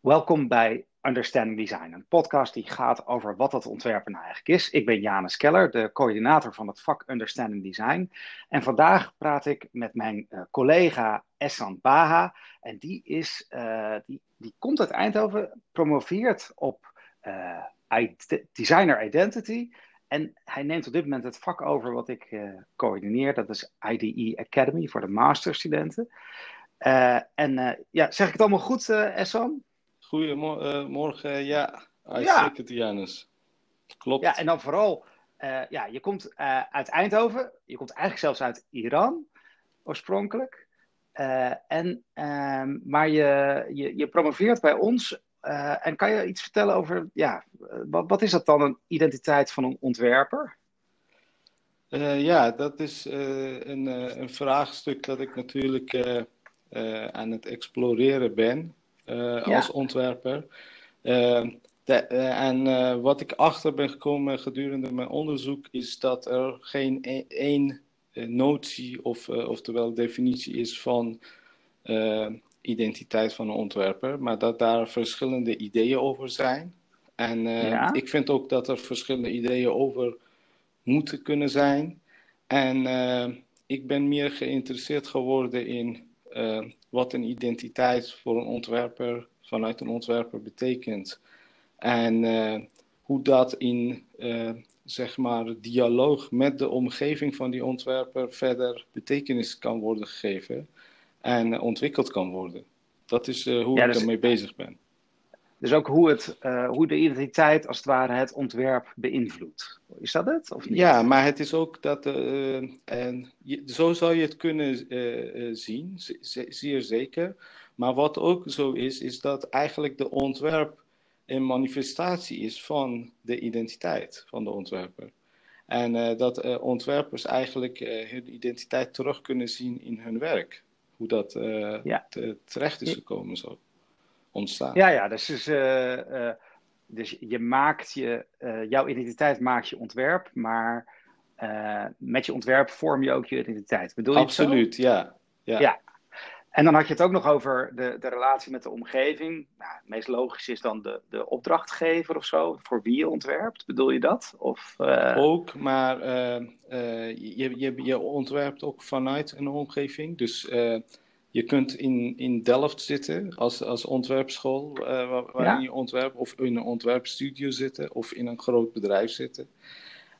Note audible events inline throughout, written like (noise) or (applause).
Welkom bij Understanding Design, een podcast die gaat over wat dat ontwerpen nou eigenlijk is. Ik ben Janus Keller, de coördinator van het vak Understanding Design. En vandaag praat ik met mijn uh, collega Essan Baha. En die, is, uh, die, die komt uit Eindhoven, promoveert op uh, Designer Identity. En hij neemt op dit moment het vak over wat ik coördineer. Dat is IDE Academy voor de masterstudenten. en ja, zeg ik het allemaal goed, Essan? Goedemorgen, uh, ja. Uitstekend, ja. Janus. Klopt. Ja, en dan vooral, uh, ja, je komt uh, uit Eindhoven. Je komt eigenlijk zelfs uit Iran, oorspronkelijk. en, maar je, je, je promoveert bij ons. en kan je iets vertellen over, ja, wat, wat is dat dan, een identiteit van een ontwerper? ja, dat is een, een vraagstuk dat ik natuurlijk aan het exploreren ben. Eh, als ontwerper. Eh, de, eh, en wat ik achter ben gekomen gedurende mijn onderzoek is dat er geen e-, één notie of oftewel definitie is van identiteit van een ontwerper, maar dat daar verschillende ideeën over zijn. En ik vind ook dat er verschillende ideeën over moeten kunnen zijn. En ik ben meer geïnteresseerd geworden in wat een identiteit voor een ontwerper vanuit een ontwerper betekent. En uh, hoe dat in uh, zeg maar dialoog met de omgeving van die ontwerper verder betekenis kan worden gegeven en ontwikkeld kan worden. Dat is hoe ja, dus, ik ermee bezig ben. Dus ook hoe, het, hoe de identiteit als het ware het ontwerp beïnvloedt. Is dat het? Of niet? Ja, maar het is ook dat. en je, zo zou je het kunnen zien, zeer zeker. Maar wat ook zo is, is dat eigenlijk de ontwerp een manifestatie is van de identiteit van de ontwerper. En dat ontwerpers eigenlijk hun identiteit terug kunnen zien in hun werk. Hoe dat ja. terecht is gekomen zo ontstaan. Ja, ja, dus, dus, dus je maakt je, jouw identiteit maakt je ontwerp, maar met je ontwerp vorm je ook je identiteit. Bedoel je Absoluut, ja. ja. ja. En dan had je het ook nog over de, de relatie met de omgeving. Nou, het meest logisch is dan de, de opdrachtgever of zo, voor wie je ontwerpt. Bedoel je dat? Of, uh... Ook, maar uh, uh, je, je, je ontwerpt ook vanuit een omgeving. Dus je kunt in, in Delft zitten als, als ontwerpschool, waar, waarin ja? je ontwerpt, of in een ontwerpstudio zitten, of in een groot bedrijf zitten.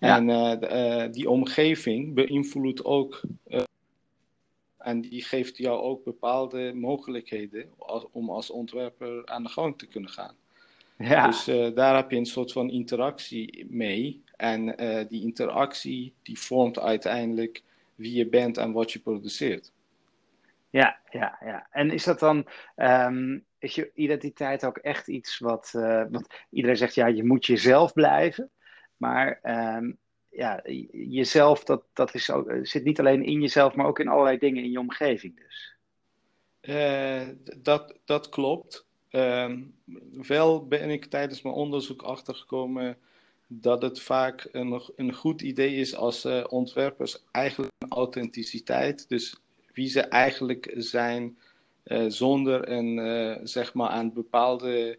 Ja. En die omgeving beïnvloedt ook en die geeft jou ook bepaalde mogelijkheden om als ontwerper aan de gang te kunnen gaan. Ja. Dus daar heb je een soort van interactie mee. En die interactie die vormt uiteindelijk wie je bent en wat je produceert. Ja, ja, ja. En is dat dan, um, is je identiteit ook echt iets wat, uh, want iedereen zegt ja, je moet jezelf blijven. Maar um, ja, jezelf, dat, dat is ook, zit niet alleen in jezelf, maar ook in allerlei dingen in je omgeving dus. Uh, dat, dat klopt. Uh, wel ben ik tijdens mijn onderzoek achtergekomen dat het vaak een, een goed idee is als ontwerpers eigenlijk authenticiteit, dus wie ze eigenlijk zijn, uh, zonder een, zeg maar aan bepaalde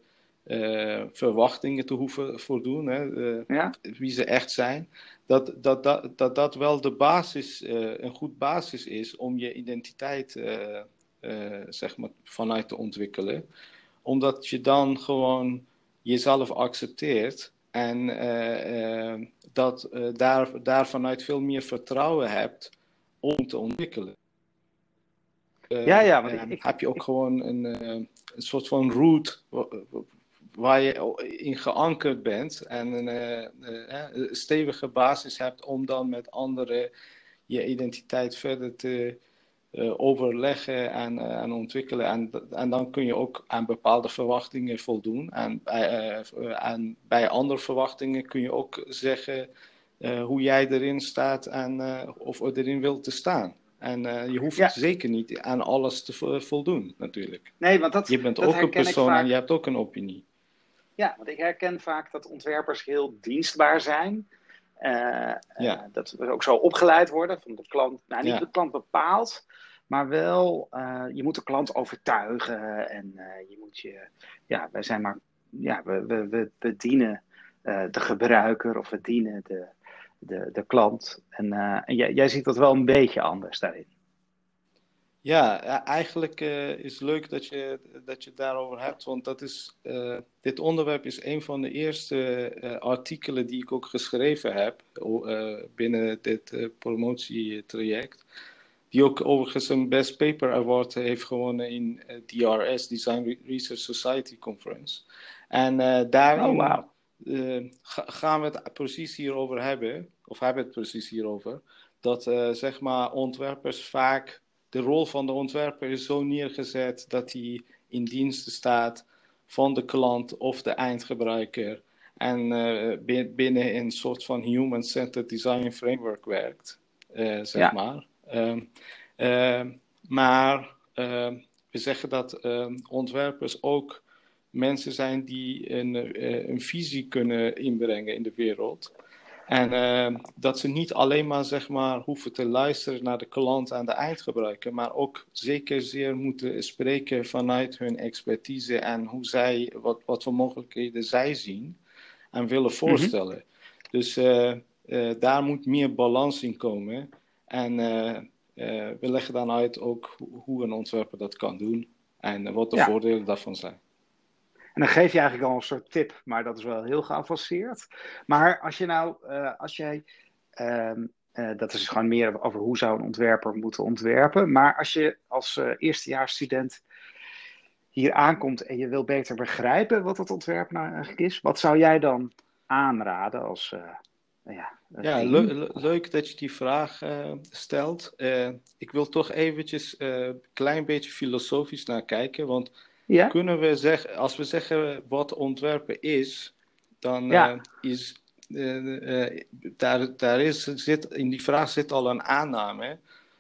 verwachtingen te hoeven voldoen, hè, ja? wie ze echt zijn dat dat, dat, dat, dat wel de basis, uh, een goed basis is om je identiteit uh, uh, zeg maar vanuit te ontwikkelen. Omdat je dan gewoon jezelf accepteert en dat daar, daar vanuit veel meer vertrouwen hebt om te ontwikkelen. Ja, ja, want ik, heb je ook gewoon een, een soort van route waar je in geankerd bent en een, uh, stevige basis hebt om dan met anderen je identiteit verder te overleggen en, en ontwikkelen. En, en dan kun je ook aan bepaalde verwachtingen voldoen. En bij, en bij andere verwachtingen kun je ook zeggen hoe jij erin staat en of erin wilt te staan. En uh, je hoeft ja. zeker niet aan alles te voldoen, natuurlijk. Nee, want dat, je bent dat ook een persoon en je hebt ook een opinie. Ja, want ik herken vaak dat ontwerpers heel dienstbaar zijn. Uh, ja. uh, dat we ook zo opgeleid worden van de klant. Nou, niet ja. de klant bepaalt, maar wel, je moet de klant overtuigen en je moet je, ja, wij zijn maar, ja, we, we, we, we dienen de gebruiker of we dienen de, de, de klant. En, en jij, jij ziet dat wel een beetje anders daarin. Ja, eigenlijk uh, is het leuk dat je, dat je het daarover hebt, want dat is, uh, dit onderwerp is een van de eerste artikelen die ik ook geschreven heb binnen dit promotietraject. Die ook overigens een Best Paper Award heeft gewonnen in DRS, Design Research Society Conference. En daarin oh, wow. Gaan we het precies hierover hebben, of hebben het precies hierover, dat zeg maar ontwerpers vaak de rol van de ontwerper is zo neergezet dat hij in dienst staat van de klant of de eindgebruiker en uh, binnen een soort van human-centered design framework werkt, zeg maar. Uh, maar ehm, we zeggen dat ehm, ontwerpers ook mensen zijn die een, eh, een visie kunnen inbrengen in de wereld. En uh, dat ze niet alleen maar, zeg maar hoeven te luisteren naar de klant en de eindgebruiker, maar ook zeker zeer moeten spreken vanuit hun expertise en hoe zij, wat, wat voor mogelijkheden zij zien en willen mhm. voorstellen. Dus uh, uh, daar moet meer balans in komen. En we leggen dan uit ook hoe een ontwerper dat kan doen en wat de voordelen daarvan zijn. En dan geef je eigenlijk al een soort tip, maar dat is wel heel geavanceerd. Maar als je nou, uh, als jij, uh, uh, dat is gewoon meer over hoe zou een ontwerper moeten ontwerpen. Maar als je als uh, eerstejaarsstudent hier aankomt en je wil beter begrijpen wat dat ontwerp nou eigenlijk is, wat zou jij dan aanraden als. Nou ja, ja le leuk dat je die vraag stelt. ik wil toch eventjes een klein beetje filosofisch naar kijken, want ja? Kunnen we zeggen, als we zeggen wat ontwerpen is, dan uh, is uh, uh, daar, daar is, zit, in die vraag zit al een aanname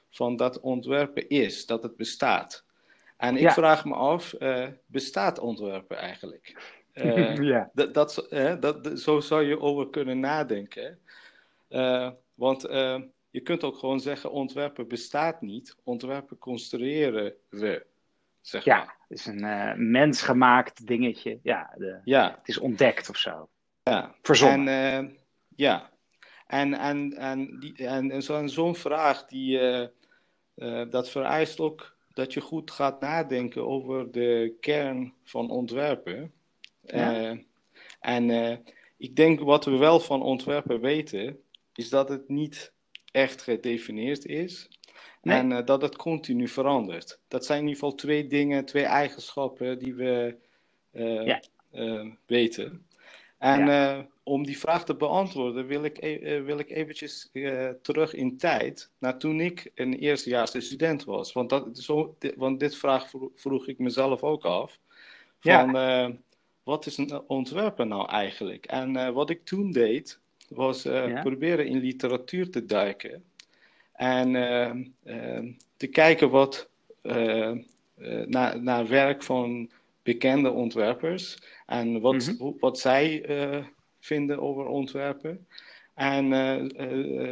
van dat ontwerpen is, dat het bestaat. En ik vraag me af, bestaat ontwerpen eigenlijk? (laughs) ja. dat, dat, dat, zo zou je over kunnen nadenken. want je kunt ook gewoon zeggen, ontwerpen bestaat niet, ontwerpen construeren we zeg ja, maar. het is een uh, mensgemaakt dingetje. Ja, de, ja, het is ontdekt of zo. Ja. Verzonnen. En, uh, ja. En, en, en, die, en, en zo'n zo vraag, die, uh, dat vereist ook dat je goed gaat nadenken over de kern van ontwerpen. Ja. en ik denk wat we wel van ontwerpen weten, is dat het niet echt gedefinieerd is. En uh, dat het continu verandert. Dat zijn in ieder geval twee dingen, twee eigenschappen die we uh, ja. uh, weten. En ja. om die vraag te beantwoorden wil ik, e wil ik eventjes terug in tijd naar toen ik een eerstejaarse student was. Want, dat, zo, dit, want dit vraag vroeg ik mezelf ook af. Van, ja. wat is een ontwerper nou eigenlijk? En wat ik toen deed, was proberen in literatuur te duiken. En ehm, ehm, te kijken wat, uh, naar, naar werk van bekende ontwerpers en wat, mhm. wat zij eh, vinden over ontwerpen. En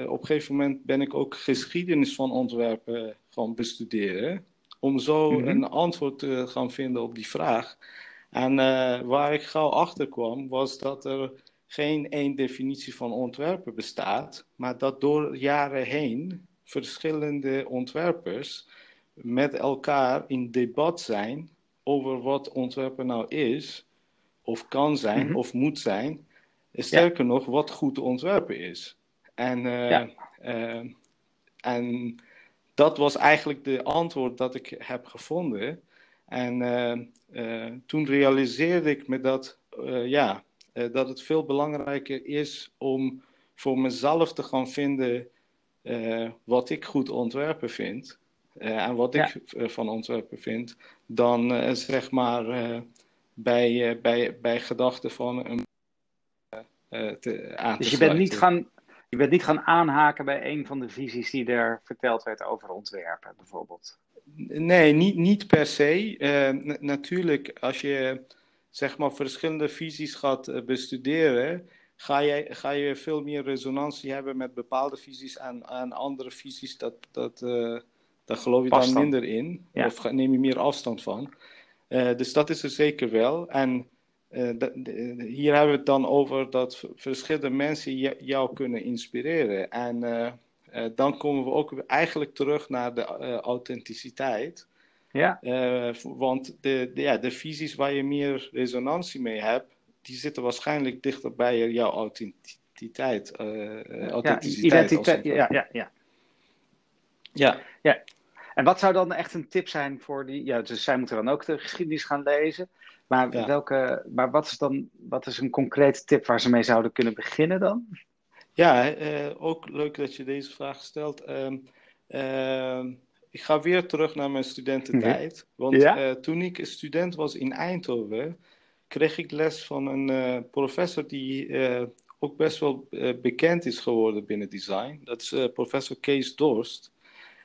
op een gegeven moment ben ik ook geschiedenis van ontwerpen gaan bestuderen. Om zo mhm. een antwoord te gaan vinden op die vraag. En waar ik gauw achter kwam, was dat er geen één definitie van ontwerpen bestaat, maar dat door jaren heen verschillende ontwerpers met elkaar in debat zijn over wat ontwerpen nou is, of kan zijn, mhm. of moet zijn. Sterker nog, wat goed ontwerpen is. En, uh, uh, en dat was eigenlijk de antwoord dat ik heb gevonden. En uh, toen realiseerde ik me dat, ja, dat het veel belangrijker is om voor mezelf te gaan vinden uh, wat ik goed ontwerpen vind. Uh, en wat ik uh, van ontwerpen vind, dan zeg maar bij, bij, bij gedachten van een te, aan dus je bent, niet gaan, je bent niet gaan aanhaken bij een van de visies die er verteld werd over ontwerpen, bijvoorbeeld? Nee, niet, niet per se. natuurlijk, als je zeg maar verschillende visies gaat bestuderen, ga je, ga je veel meer resonantie hebben met bepaalde visies en, en andere visies dat, dat, uh, Daar geloof je dan minder in, of neem je meer afstand van. dus dat is er zeker wel. En hier hebben we het dan over dat verschillende mensen jou kunnen inspireren. En dan komen we ook eigenlijk terug naar de authenticiteit. Ja. want de, de, ja, de visies waar je meer resonantie mee hebt, die zitten waarschijnlijk dichter bij jouw authenticiteit. Uh, authenticiteit ja, identiteit, ja, ja, ja. Ja. ja. En wat zou dan echt een tip zijn voor die... Ja, dus zij moeten dan ook de geschiedenis gaan lezen. Maar, welke, maar wat is dan wat is een concrete tip waar ze mee zouden kunnen beginnen dan? Ja, uh, ook leuk dat je deze vraag stelt. Uh, ik ga weer terug naar mijn studententijd. Want ja? toen ik student was in Eindhoven kreeg ik les van een uh, professor die uh, ook best wel uh, bekend is geworden binnen design. Dat is professor Kees Dorst.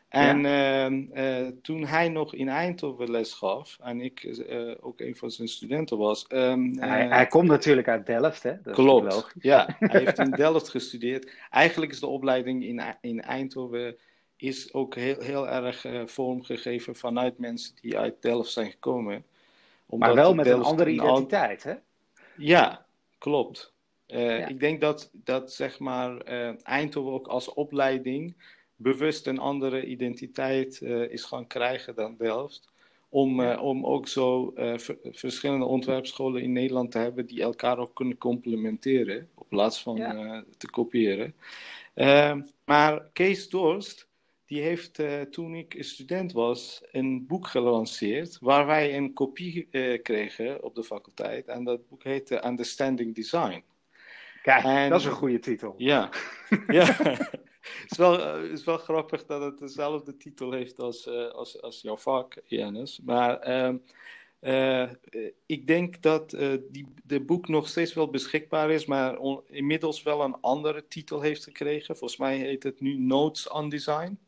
En ja. toen hij nog in Eindhoven les gaf, en ik ook een van zijn studenten was. Um, hij, hij, komt natuurlijk uit Delft, hè? Dat klopt. ja, (laughs) hij heeft in Delft gestudeerd. Eigenlijk is de opleiding in, in Eindhoven is ook heel, heel erg vormgegeven vanuit mensen die uit Delft zijn gekomen maar wel met een andere identiteit, hè? Ja, klopt. Uh, Ik denk dat, dat zeg maar, uh, Eindhoven ook als opleiding bewust een andere identiteit uh, is gaan krijgen dan Delft. Om, om ook zo verschillende ontwerpscholen in Nederland te hebben die elkaar ook kunnen complementeren, in plaats van te kopiëren. maar Kees Dorst, die heeft uh, toen ik student was een boek gelanceerd waar wij een kopie uh, kregen op de faculteit. En dat boek heette Understanding Design. Kijk, dat is een goede titel. Ja, (laughs) ja. (laughs) het, is wel, uh, is wel grappig dat het dezelfde titel heeft als, als, als jouw vak, Janus. Maar ehm, ik denk dat die, de boek nog steeds wel beschikbaar is, maar inmiddels wel een andere titel heeft gekregen. Volgens mij heet het nu Notes on Design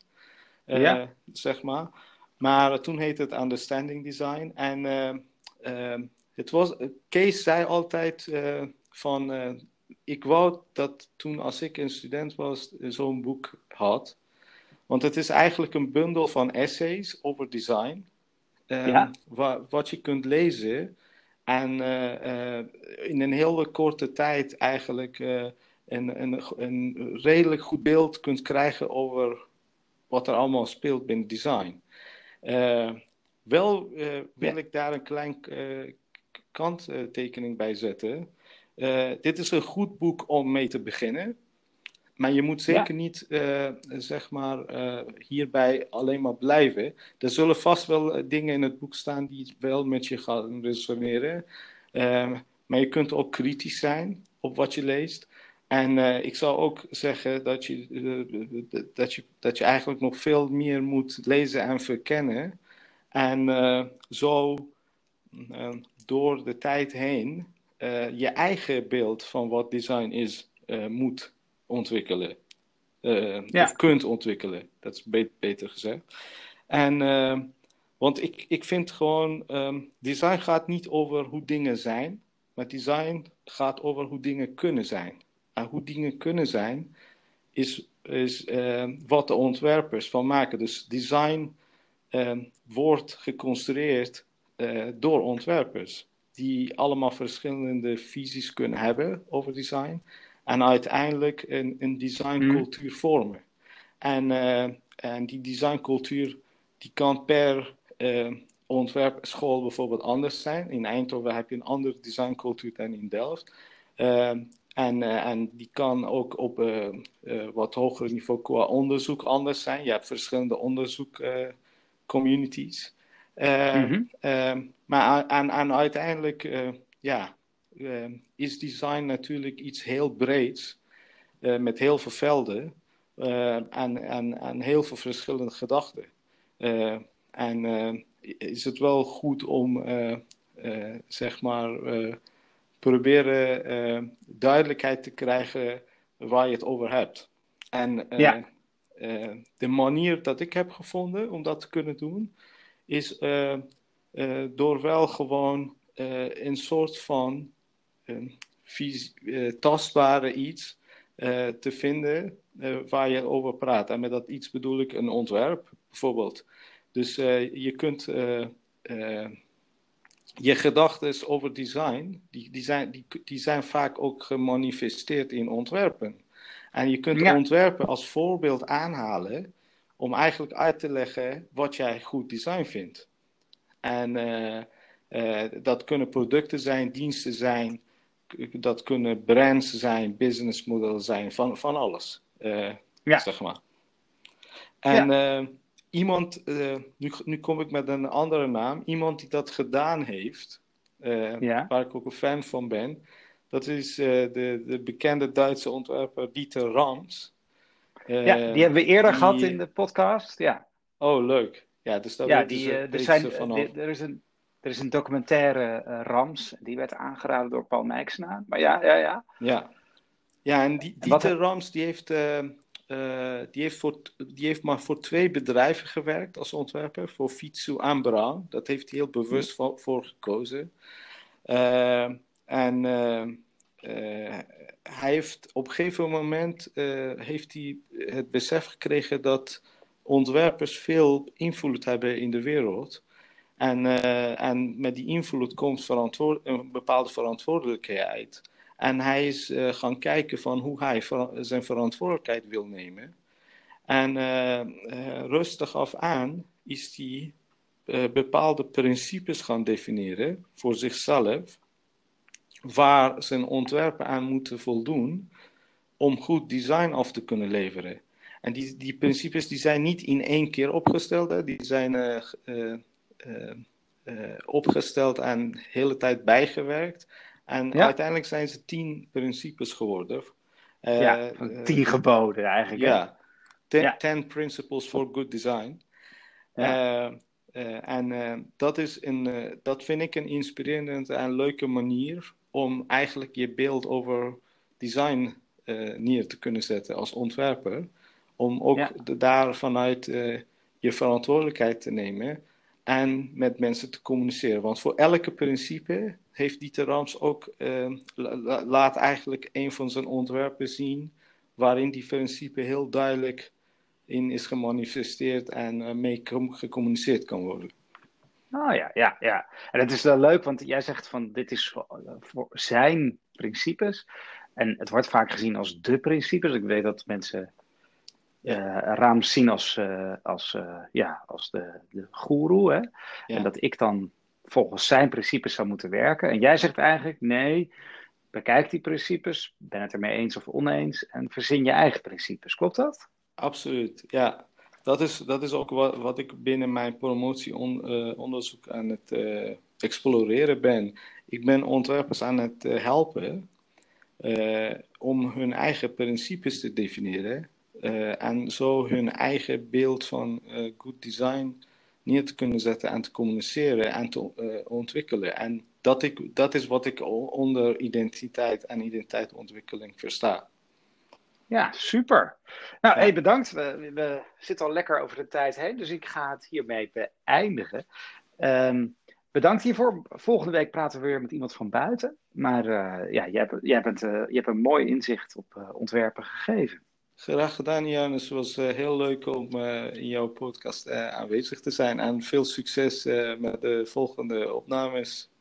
ja. Eh, zeg maar. Maar toen heette het Understanding Design. En eh, eh, het was, Kees zei altijd van, ik wou dat toen als ik een student was, zo'n boek had. Want het is eigenlijk een bundel van essays over design. Ja. wat je kunt lezen. En in een hele korte tijd eigenlijk een, een, een redelijk goed beeld kunt krijgen over wat er allemaal speelt binnen design. Uh, wel uh, wil ik daar een klein uh, kanttekening bij zetten. dit is een goed boek om mee te beginnen. Maar je moet zeker niet, zeg maar, hierbij alleen maar blijven. Er zullen vast wel dingen in het boek staan die wel met je gaan resoneren. maar je kunt ook kritisch zijn op wat je leest. En uh, ik zou ook zeggen dat je, uh, dat, je, dat je eigenlijk nog veel meer moet lezen en verkennen. En uh, zo door de tijd heen je eigen beeld van wat design is moet ontwikkelen. Ja. Of kunt ontwikkelen, dat is be beter gezegd. En, want ik, ik vind gewoon, um, design gaat niet over hoe dingen zijn, maar design gaat over hoe dingen kunnen zijn hoe dingen kunnen zijn, is, is uh, wat de ontwerpers van maken. Dus design uh, wordt geconstrueerd uh, door ontwerpers, die allemaal verschillende visies kunnen hebben over design en uiteindelijk een, een designcultuur mm. vormen. En, en die designcultuur die kan per ontwerpschool bijvoorbeeld anders zijn. In Eindhoven heb je een andere designcultuur dan in Delft. En, uh, en die kan ook op uh, uh, wat hoger niveau qua onderzoek anders zijn. Je hebt verschillende onderzoekcommunities. Mm -hmm. maar en, en uiteindelijk ja, is design natuurlijk iets heel breeds. met heel veel velden. en, en, en heel veel verschillende gedachten. en is het wel goed om, zeg maar proberen uh, duidelijkheid te krijgen waar je het over hebt. En uh, ja. uh, de manier dat ik heb gevonden om dat te kunnen doen, is door wel gewoon een soort van tastbare iets te vinden waar je over praat. En met dat iets bedoel ik een ontwerp, bijvoorbeeld. Dus je kunt je gedachten over design, die, die, zijn, die, die zijn vaak ook gemanifesteerd in ontwerpen. En je kunt ontwerpen als voorbeeld aanhalen om eigenlijk uit te leggen wat jij goed design vindt. En uh, dat kunnen producten zijn, diensten zijn, dat kunnen brands zijn, businessmodellen zijn, van, van alles. Uh, ja. Zeg maar. En ja. Iemand, nu, nu kom ik met een andere naam, iemand die dat gedaan heeft, ja. waar ik ook een fan van ben, dat is de, de bekende Duitse ontwerper Dieter Rams. ja, die hebben we eerder gehad in de podcast. Ja. Oh, leuk. Ja, dus dat ja, die, er, zijn, er is een er is een documentaire Rams, die werd aangeraden door Paul Mijksna. Maar ja, ja, ja. Ja, ja en die, Dieter Rams die heeft, uh, uh, die, heeft voor, die heeft maar voor twee bedrijven gewerkt als ontwerper. Voor Fitsu en Brown. Dat heeft hij heel bewust voor, voor gekozen. en hij heeft op een gegeven moment heeft hij het besef gekregen dat ontwerpers veel invloed hebben in de wereld. En, en met die invloed komt een bepaalde verantwoordelijkheid. En hij is uh, gaan kijken van hoe hij zijn verantwoordelijkheid wil nemen. En uh, rustig af aan is hij bepaalde principes gaan definiëren voor zichzelf, waar zijn ontwerpen aan moeten voldoen om goed design af te kunnen leveren. En die, die principes die zijn niet in één keer opgesteld, hè. die zijn eh, eh, opgesteld en de hele tijd bijgewerkt. En uiteindelijk zijn ze tien principes geworden. Uh, ja, tien geboden eigenlijk. Ja, ten, ten, principles for good design. en dat, is een, dat vind ik een inspirerende en leuke manier om eigenlijk je beeld over design neer te kunnen zetten als ontwerper. Om ook daar vanuit je verantwoordelijkheid te nemen en met mensen te communiceren. Want voor elke principe heeft Dieter Rams ook, uh, laat eigenlijk een van zijn ontwerpen zien, waarin die principe heel duidelijk in is gemanifesteerd en uh, mee gecommuniceerd kan worden. Oh ja, ja, ja. En het is wel leuk, want jij zegt van dit is voor zijn principes. En het wordt vaak gezien als de principes. Ik weet dat mensen uh, Raam zien als, uh, als, uh, ja, als de, de goeroe. Ja. En dat ik dan volgens zijn principes zou moeten werken. En jij zegt eigenlijk: nee, bekijk die principes, ben het ermee eens of oneens en verzin je eigen principes. Klopt dat? Absoluut, ja. Dat is, dat is ook wat, wat ik binnen mijn promotieonderzoek aan het exploreren ben. Ik ben ontwerpers aan het helpen om hun eigen principes te definiëren uh, en zo hun eigen beeld van uh, good design neer te kunnen zetten en te communiceren en te uh, ontwikkelen. En dat, ik, dat is wat ik onder identiteit en identiteitsontwikkeling versta. Ja, super. Nou, ja. hey, bedankt. We, we, zitten al lekker over de tijd heen, dus ik ga het hiermee beëindigen. Um, bedankt hiervoor. Volgende week praten we weer met iemand van buiten. Maar ja, jij, jij, bent, je hebt een mooi inzicht op ontwerpen gegeven. Graag gedaan, Janus. Het was uh, heel leuk om uh, in jouw podcast uh, aanwezig te zijn. En veel succes met de volgende opnames.